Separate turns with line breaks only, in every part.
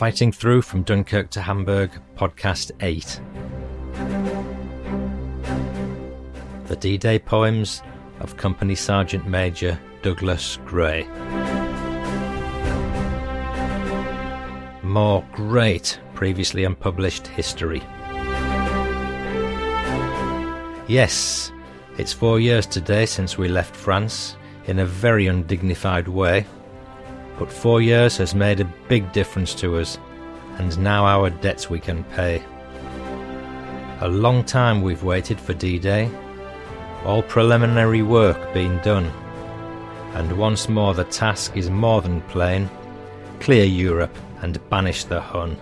Fighting Through from Dunkirk to Hamburg, Podcast 8. The D Day Poems of Company Sergeant Major Douglas Gray. More great, previously unpublished history. Yes, it's four years today since we left France in a very undignified way but four years has made a big difference to us, and now our debts we can pay. A long time we've waited for D Day, all preliminary work being done, and once more the task is more than plain clear Europe and banish the Hun.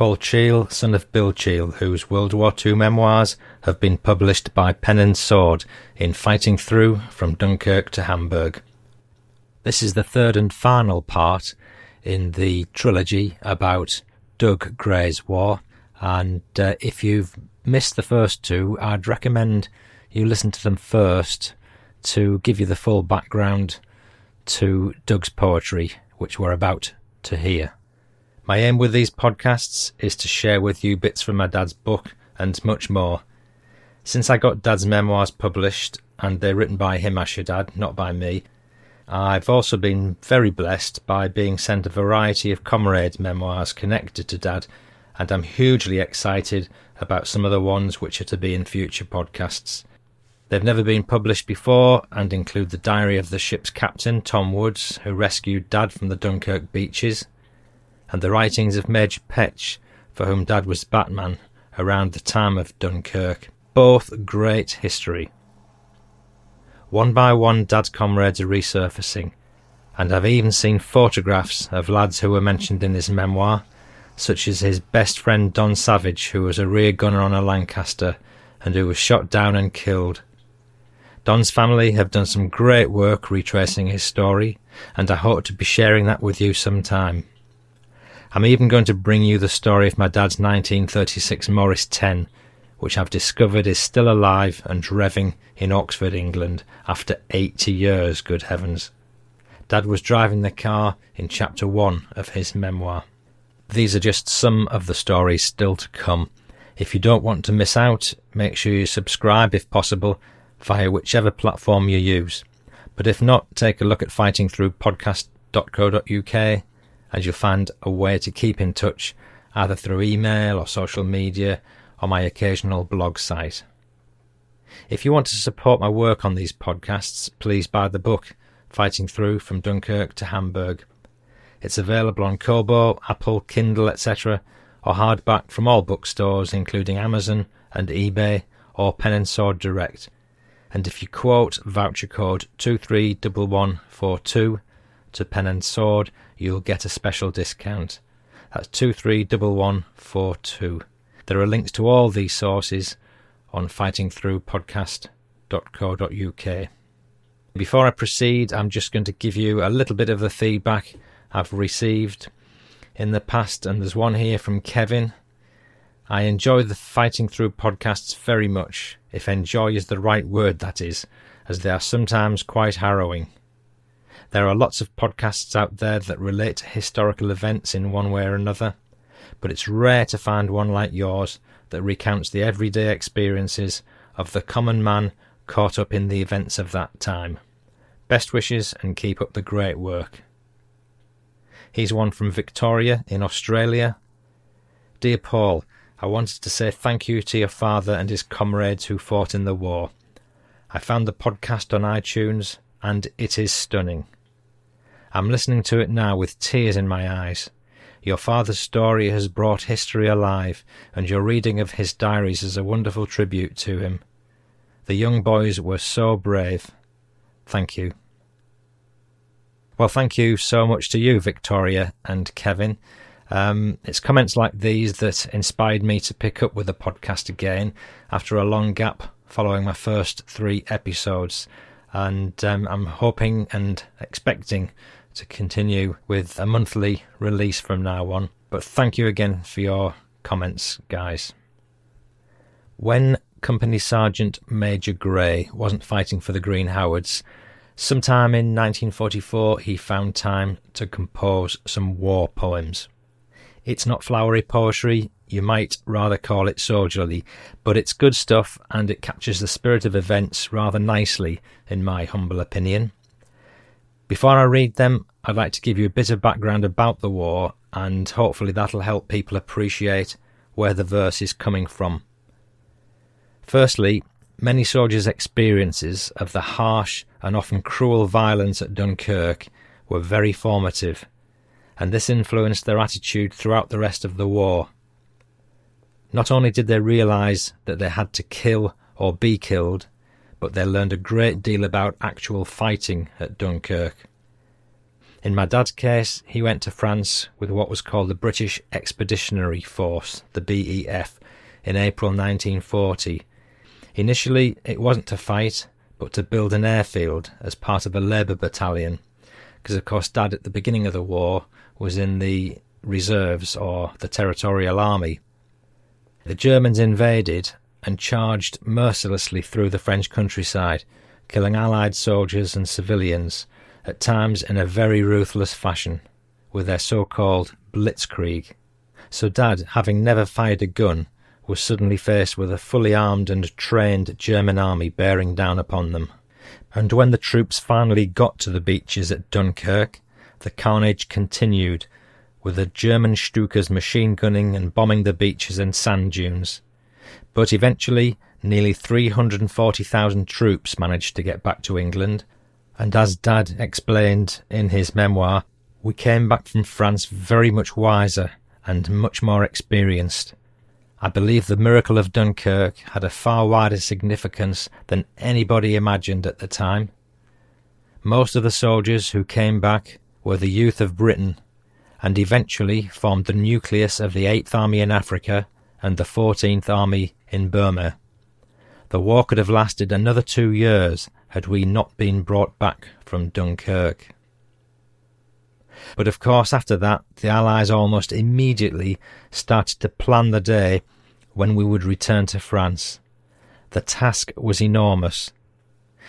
Paul Cheall, son of Bill Cheall, whose World War II memoirs have been published by Pen and Sword in Fighting Through from Dunkirk to Hamburg. This is the third and final part in the trilogy about Doug Gray's War, and uh, if you've missed the first two, I'd recommend you listen to them first to give you the full background to Doug's poetry, which we're about to hear. My aim with these podcasts is to share with you bits from my dad's book and much more. Since I got dad's memoirs published, and they're written by him, I should add, not by me, I've also been very blessed by being sent a variety of comrade memoirs connected to dad, and I'm hugely excited about some of the ones which are to be in future podcasts. They've never been published before and include the diary of the ship's captain, Tom Woods, who rescued Dad from the Dunkirk beaches, and the writings of Major Petch, for whom Dad was Batman around the time of Dunkirk. Both great history. One by one, Dad's comrades are resurfacing, and I've even seen photographs of lads who were mentioned in his memoir, such as his best friend Don Savage, who was a rear gunner on a Lancaster and who was shot down and killed. Don's family have done some great work retracing his story, and I hope to be sharing that with you sometime. I'm even going to bring you the story of my dad's 1936 Morris 10, which I've discovered is still alive and revving in Oxford, England, after 80 years, good heavens. Dad was driving the car in chapter 1 of his memoir. These are just some of the stories still to come. If you don't want to miss out, make sure you subscribe if possible via whichever platform you use. But if not, take a look at fightingthroughpodcast.co.uk and you'll find a way to keep in touch either through email or social media or my occasional blog site. If you want to support my work on these podcasts, please buy the book Fighting Through from Dunkirk to Hamburg. It's available on Kobo, Apple, Kindle, etc., or hardback from all bookstores, including Amazon and eBay or Pen and Sword Direct. And if you quote voucher code 231142 to Pen and Sword, you'll get a special discount. That's 231142. There are links to all these sources on fightingthroughpodcast.co.uk. Before I proceed, I'm just going to give you a little bit of the feedback I've received in the past, and there's one here from Kevin. I enjoy the Fighting Through podcasts very much, if enjoy is the right word, that is, as they are sometimes quite harrowing. There are lots of podcasts out there that relate to historical events in one way or another, but it's rare to find one like yours that recounts the everyday experiences of the common man caught up in the events of that time. Best wishes and keep up the great work. He's one from Victoria in Australia. Dear Paul, I wanted to say thank you to your father and his comrades who fought in the war. I found the podcast on iTunes and it is stunning. I'm listening to it now with tears in my eyes. Your father's story has brought history alive, and your reading of his diaries is a wonderful tribute to him. The young boys were so brave. Thank you. Well, thank you so much to you, Victoria and Kevin. Um, it's comments like these that inspired me to pick up with the podcast again after a long gap following my first three episodes. And um, I'm hoping and expecting to continue with a monthly release from now on. But thank you again for your comments, guys. When Company Sergeant Major Gray wasn't fighting for the Green Howards, sometime in 1944 he found time to compose some war poems. It's not flowery poetry, you might rather call it soldierly, but it's good stuff and it captures the spirit of events rather nicely, in my humble opinion. Before I read them, I'd like to give you a bit of background about the war, and hopefully that'll help people appreciate where the verse is coming from. Firstly, many soldiers' experiences of the harsh and often cruel violence at Dunkirk were very formative, and this influenced their attitude throughout the rest of the war. Not only did they realise that they had to kill or be killed, but they learned a great deal about actual fighting at Dunkirk. In my dad's case, he went to France with what was called the British Expeditionary Force, the BEF, in April 1940. Initially, it wasn't to fight, but to build an airfield as part of a Labour battalion, because of course Dad at the beginning of the war was in the reserves or the Territorial Army. The Germans invaded and charged mercilessly through the French countryside, killing Allied soldiers and civilians, at times in a very ruthless fashion, with their so called blitzkrieg. So Dad, having never fired a gun, was suddenly faced with a fully armed and trained German army bearing down upon them. And when the troops finally got to the beaches at Dunkirk, the carnage continued with the German Stukas machine gunning and bombing the beaches and sand dunes. But eventually, nearly 340,000 troops managed to get back to England, and as Dad explained in his memoir, we came back from France very much wiser and much more experienced. I believe the miracle of Dunkirk had a far wider significance than anybody imagined at the time. Most of the soldiers who came back were the youth of Britain and eventually formed the nucleus of the 8th Army in Africa and the 14th Army in Burma. The war could have lasted another two years had we not been brought back from Dunkirk. But of course, after that, the Allies almost immediately started to plan the day when we would return to France. The task was enormous.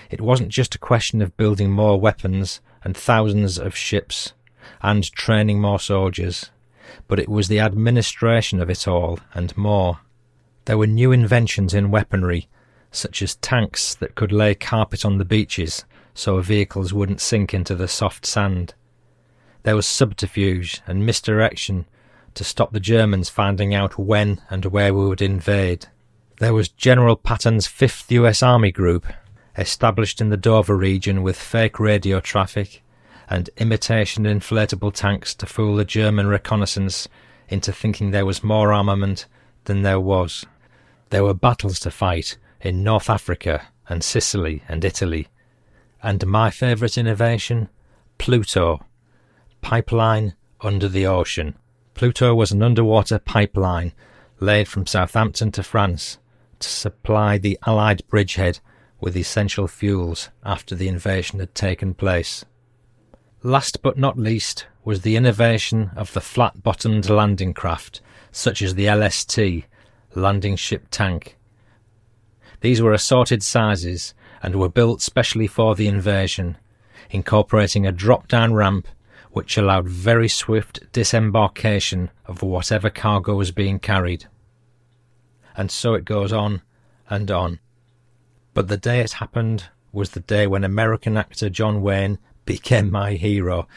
It wasn't just a question of building more weapons and thousands of ships and training more soldiers, but it was the administration of it all and more. There were new inventions in weaponry, such as tanks that could lay carpet on the beaches so vehicles wouldn't sink into the soft sand. There was subterfuge and misdirection to stop the Germans finding out when and where we would invade. There was General Patton's 5th US Army Group, established in the Dover region with fake radio traffic and imitation inflatable tanks to fool the German reconnaissance into thinking there was more armament than there was. There were battles to fight in North Africa and Sicily and Italy. And my favourite innovation? Pluto. Pipeline under the ocean. Pluto was an underwater pipeline laid from Southampton to France to supply the Allied bridgehead with essential fuels after the invasion had taken place. Last but not least was the innovation of the flat bottomed landing craft, such as the LST, landing ship tank. These were assorted sizes and were built specially for the invasion, incorporating a drop down ramp which allowed very swift disembarkation of whatever cargo was being carried. And so it goes on and on. But the day it happened was the day when American actor John Wayne became my hero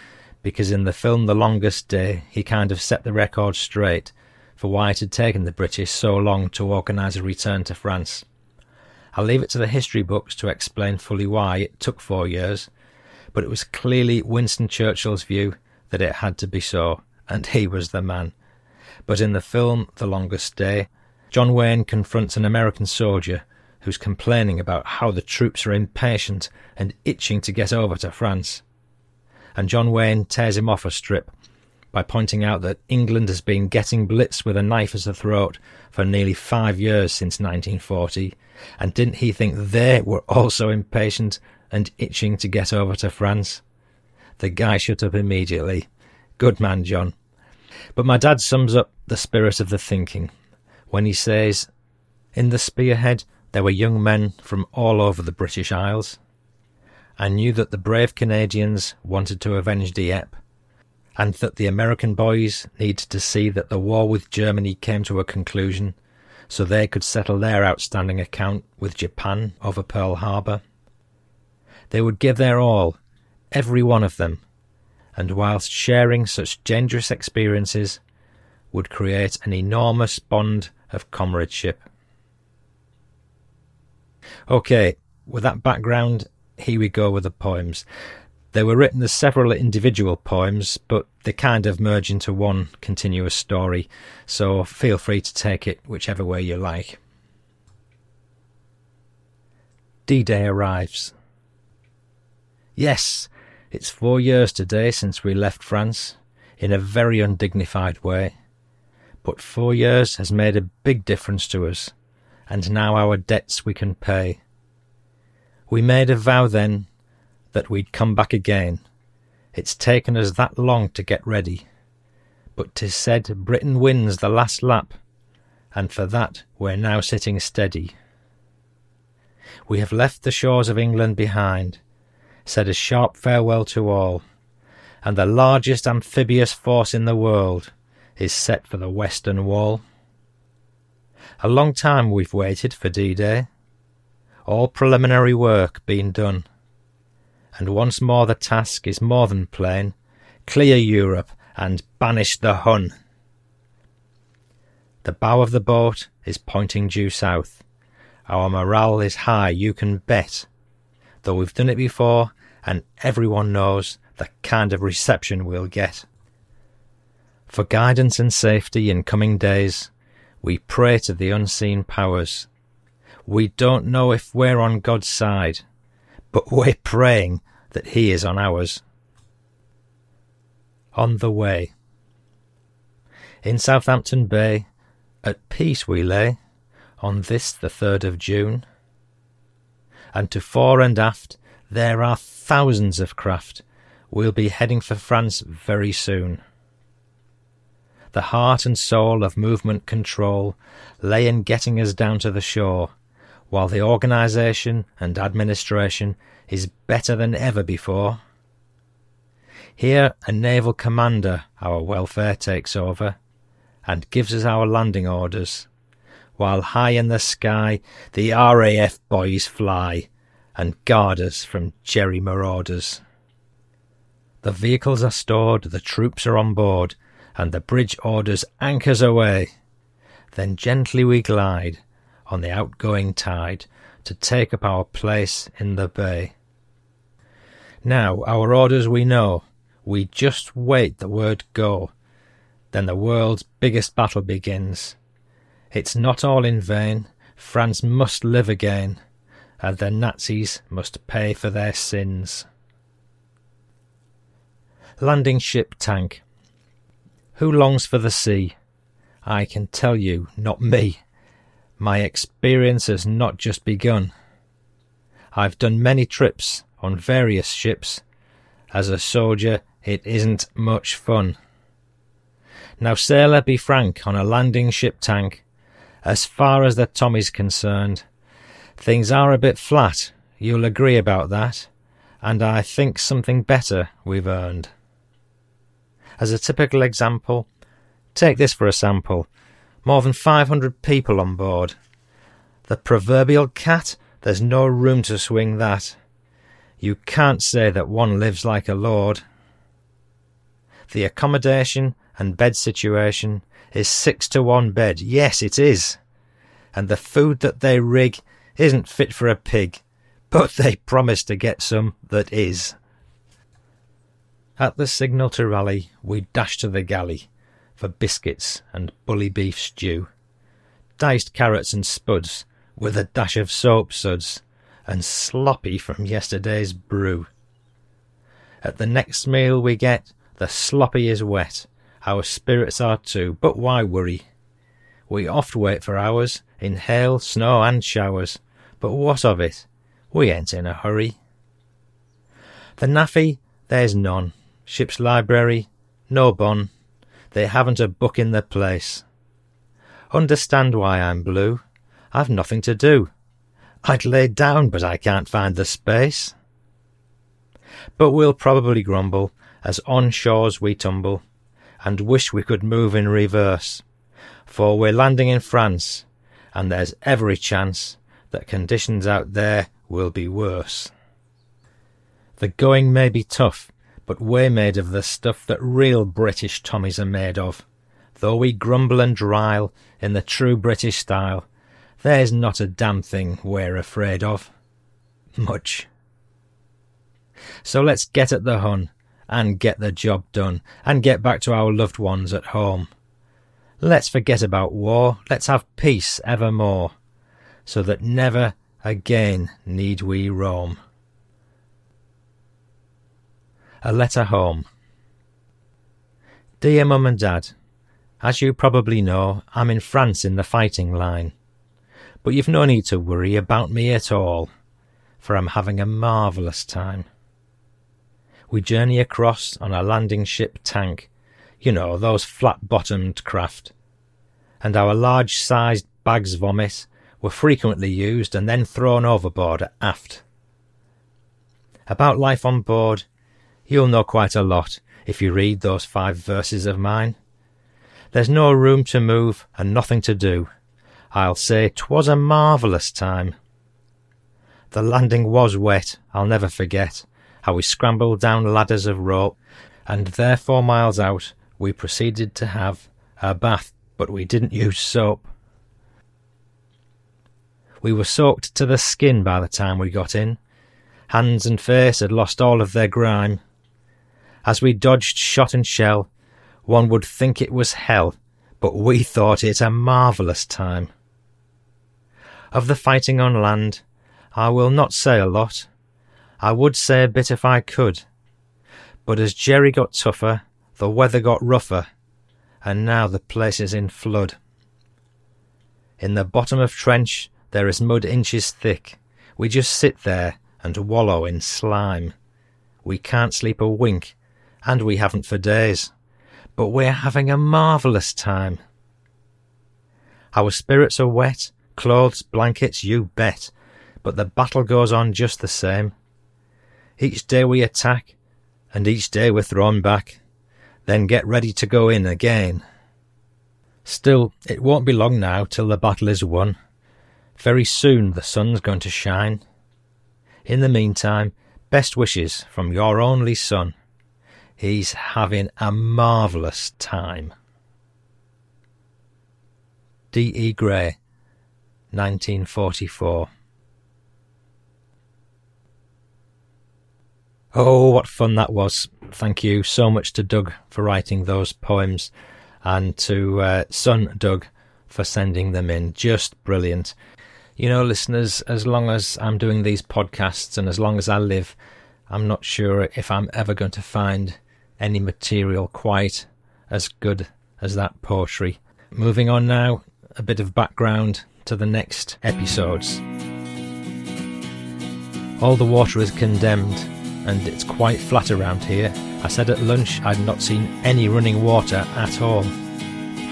because in the film The Longest Day, he kind of set the record straight for why it had taken the British so long to organise a return to France. I'll leave it to the history books to explain fully why it took four years, but it was clearly Winston Churchill's view that it had to be so, and he was the man. But in the film The Longest Day, John Wayne confronts an American soldier who's complaining about how the troops are impatient and itching to get over to France. And John Wayne tears him off a strip, by pointing out that England has been getting Blitz with a knife as a throat for nearly five years since 1940, and didn't he think they were also impatient and itching to get over to France? The guy shut up immediately. Good man, John. But my dad sums up the spirit of the thinking when he says, In the spearhead there were young men from all over the British Isles. I knew that the brave Canadians wanted to avenge Dieppe, and that the American boys needed to see that the war with Germany came to a conclusion so they could settle their outstanding account with Japan over Pearl Harbor. They would give their all, every one of them, and whilst sharing such dangerous experiences, would create an enormous bond of comradeship. Okay, with that background, here we go with the poems. They were written as several individual poems, but they kind of merge into one continuous story, so feel free to take it whichever way you like. D Day arrives. Yes, it's four years today since we left France, in a very undignified way. But four years has made a big difference to us, and now our debts we can pay. We made a vow then that we'd come back again. It's taken us that long to get ready. But 'tis said Britain wins the last lap, and for that we're now sitting steady. We have left the shores of England behind, said a sharp farewell to all, and the largest amphibious force in the world is set for the western wall. A long time we've waited for D-Day, all preliminary work being done and once more the task is more than plain clear Europe and banish the Hun. The bow of the boat is pointing due south. Our morale is high, you can bet. Though we've done it before, and everyone knows the kind of reception we'll get. For guidance and safety in coming days, we pray to the unseen powers. We don't know if we're on God's side, but we're praying that He is on ours. On the way. In Southampton Bay, at peace we lay, on this the third of June. And to fore and aft there are thousands of craft. We'll be heading for France very soon. The heart and soul of movement control lay in getting us down to the shore while the organisation and administration is better than ever before. Here a naval commander our welfare takes over and gives us our landing orders, while high in the sky the RAF boys fly and guard us from Jerry marauders. The vehicles are stored, the troops are on board, and the bridge orders anchors away. Then gently we glide on the outgoing tide to take up our place in the bay. Now, our orders we know, we just wait the word go. Then the world's biggest battle begins. It's not all in vain, France must live again, and the Nazis must pay for their sins. Landing ship tank. Who longs for the sea? I can tell you, not me. My experience has not just begun. I've done many trips on various ships. As a soldier, it isn't much fun. Now, sailor, be frank on a landing ship tank. As far as the Tommy's concerned, things are a bit flat. You'll agree about that. And I think something better we've earned. As a typical example, take this for a sample. More than 500 people on board. The proverbial cat, there's no room to swing that. You can't say that one lives like a lord. The accommodation and bed situation is six to one bed. Yes, it is. And the food that they rig isn't fit for a pig, but they promise to get some that is. At the signal to rally, we dash to the galley for biscuits and bully beef stew, diced carrots and spuds with a dash of soap suds, and sloppy from yesterday's brew. At the next meal we get, the sloppy is wet, our spirits are too, but why worry? We oft wait for hours, in hail, snow, and showers, but what of it? We ain't in a hurry. The NAAFI, there's none. Ship's library, no bon. They haven't a book in their place. Understand why I'm blue? I've nothing to do. I'd lay down, but I can't find the space. But we'll probably grumble as on shores we tumble and wish we could move in reverse. For we're landing in France, and there's every chance that conditions out there will be worse. The going may be tough, but we're made of the stuff that real British Tommies are made of. Though we grumble and rile in the true British style, there's not a damn thing we're afraid of. Much. So let's get at the Hun and get the job done and get back to our loved ones at home. Let's forget about war, let's have peace evermore, so that never again need we roam. A letter home. Dear Mum and Dad, as you probably know, I'm in France in the fighting line. But you've no need to worry about me at all, for I'm having a marvellous time. We journey across on a landing ship tank, you know, those flat bottomed craft. And our large sized bags vomit were frequently used and then thrown overboard aft. About life on board, you'll know quite a lot if you read those five verses of mine. There's no room to move and nothing to do. I'll say 'twas a marvellous time. The landing was wet, I'll never forget how we scrambled down ladders of rope, and there four miles out we proceeded to have a bath, but we didn't use soap. We were soaked to the skin by the time we got in. Hands and face had lost all of their grime. As we dodged shot and shell, one would think it was hell, but we thought it a marvellous time. Of the fighting on land, I will not say a lot. I would say a bit if I could. But as Jerry got tougher, the weather got rougher, and now the place is in flood. In the bottom of trench there is mud inches thick. We just sit there and wallow in slime. We can't sleep a wink, and we haven't for days but we're having a marvellous time. Our spirits are wet, clothes, blankets, you bet, but the battle goes on just the same. Each day we attack, and each day we're thrown back, then get ready to go in again. Still, it won't be long now till the battle is won. Very soon the sun's going to shine. In the meantime, best wishes from your only son. He's having a marvellous time. D. E. Gray, 1944. Oh, what fun that was. Thank you so much to Doug for writing those poems and to uh, son Doug for sending them in. Just brilliant. You know, listeners, as long as I'm doing these podcasts and as long as I live, I'm not sure if I'm ever going to find any material quite as good as that poetry. Moving on now, a bit of background to the next episodes. All the water is condemned, and it's quite flat around here. I said at lunch I'd not seen any running water at all.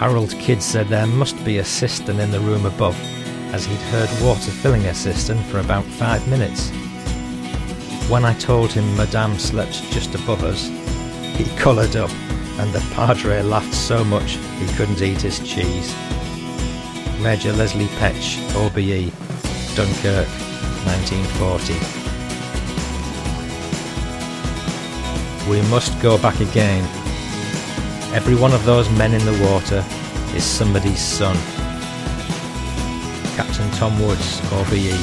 Harold Kidd said there must be a cistern in the room above, as he'd heard water filling a cistern for about five minutes. When I told him Madame slept just above us, he coloured up, and the Padre laughed so much he couldn't eat his cheese. Major Leslie Petch, OBE, Dunkirk, 1940. We must go back again. Every one of those men in the water is somebody's son. Captain Tom Woods, OBE,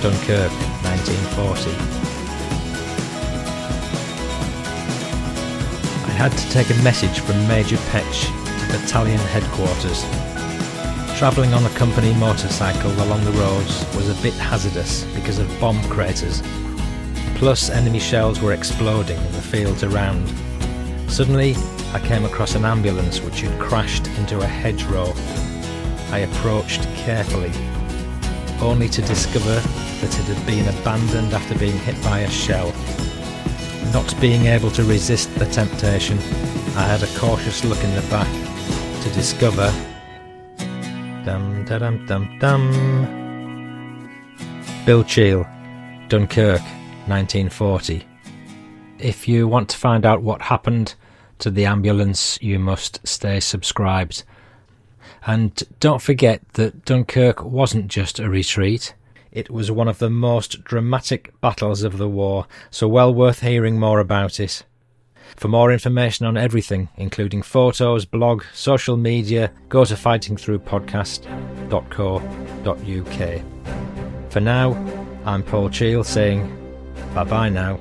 Dunkirk, 1940. Had to take a message from Major Petch to battalion headquarters. Travelling on a company motorcycle along the roads was a bit hazardous because of bomb craters. Plus, enemy shells were exploding in the fields around. Suddenly, I came across an ambulance which had crashed into a hedgerow. I approached carefully, only to discover that it had been abandoned after being hit by a shell. Not being able to resist the temptation, I had a cautious look in the back to discover. Dum da dum dum dum. Bill Cheall, Dunkirk, 1940. If you want to find out what happened to the ambulance, you must stay subscribed. And don't forget that Dunkirk wasn't just a retreat. It was one of the most dramatic battles of the war, so well worth hearing more about it. For more information on everything, including photos, blog, social media, go to fightingthroughpodcast.co.uk. For now, I'm Paul Cheall saying bye bye now.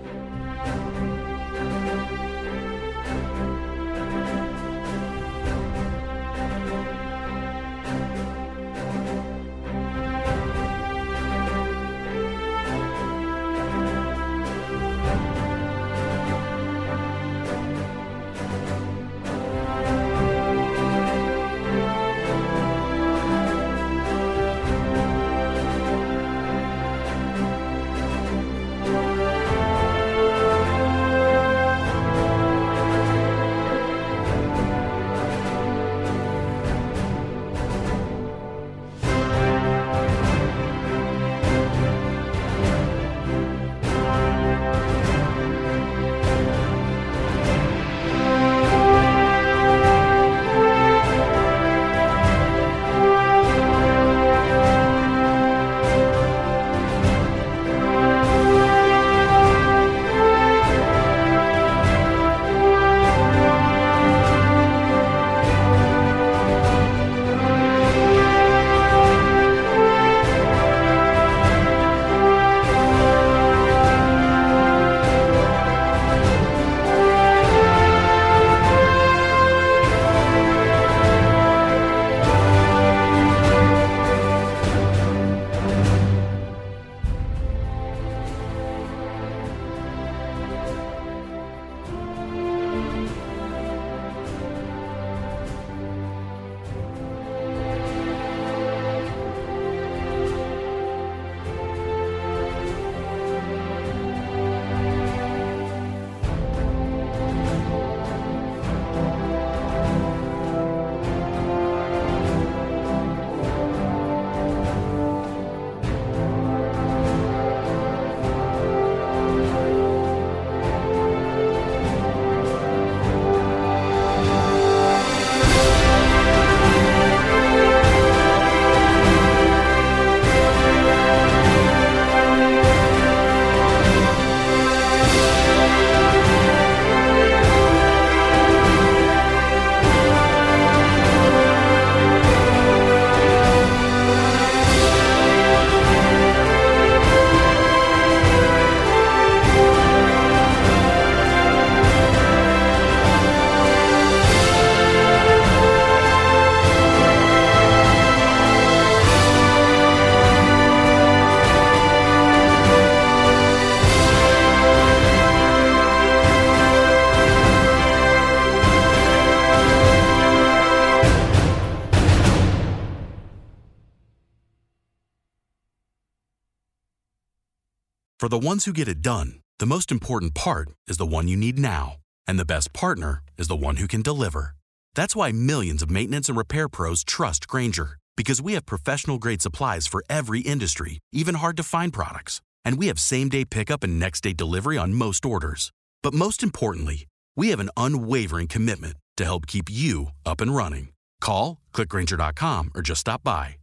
The ones who get it done, the most important part is the one you need now. And the best partner is the one who can deliver. That's why millions of maintenance and repair pros trust Grainger, because we have professional grade supplies for every industry, even hard to find products. And we have same day pickup and next day delivery on most orders. But most importantly, we have an unwavering commitment to help keep you up and running. Call, clickgrainger.com, or just stop by.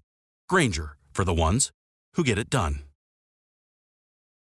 Grainger, for the ones who get it done.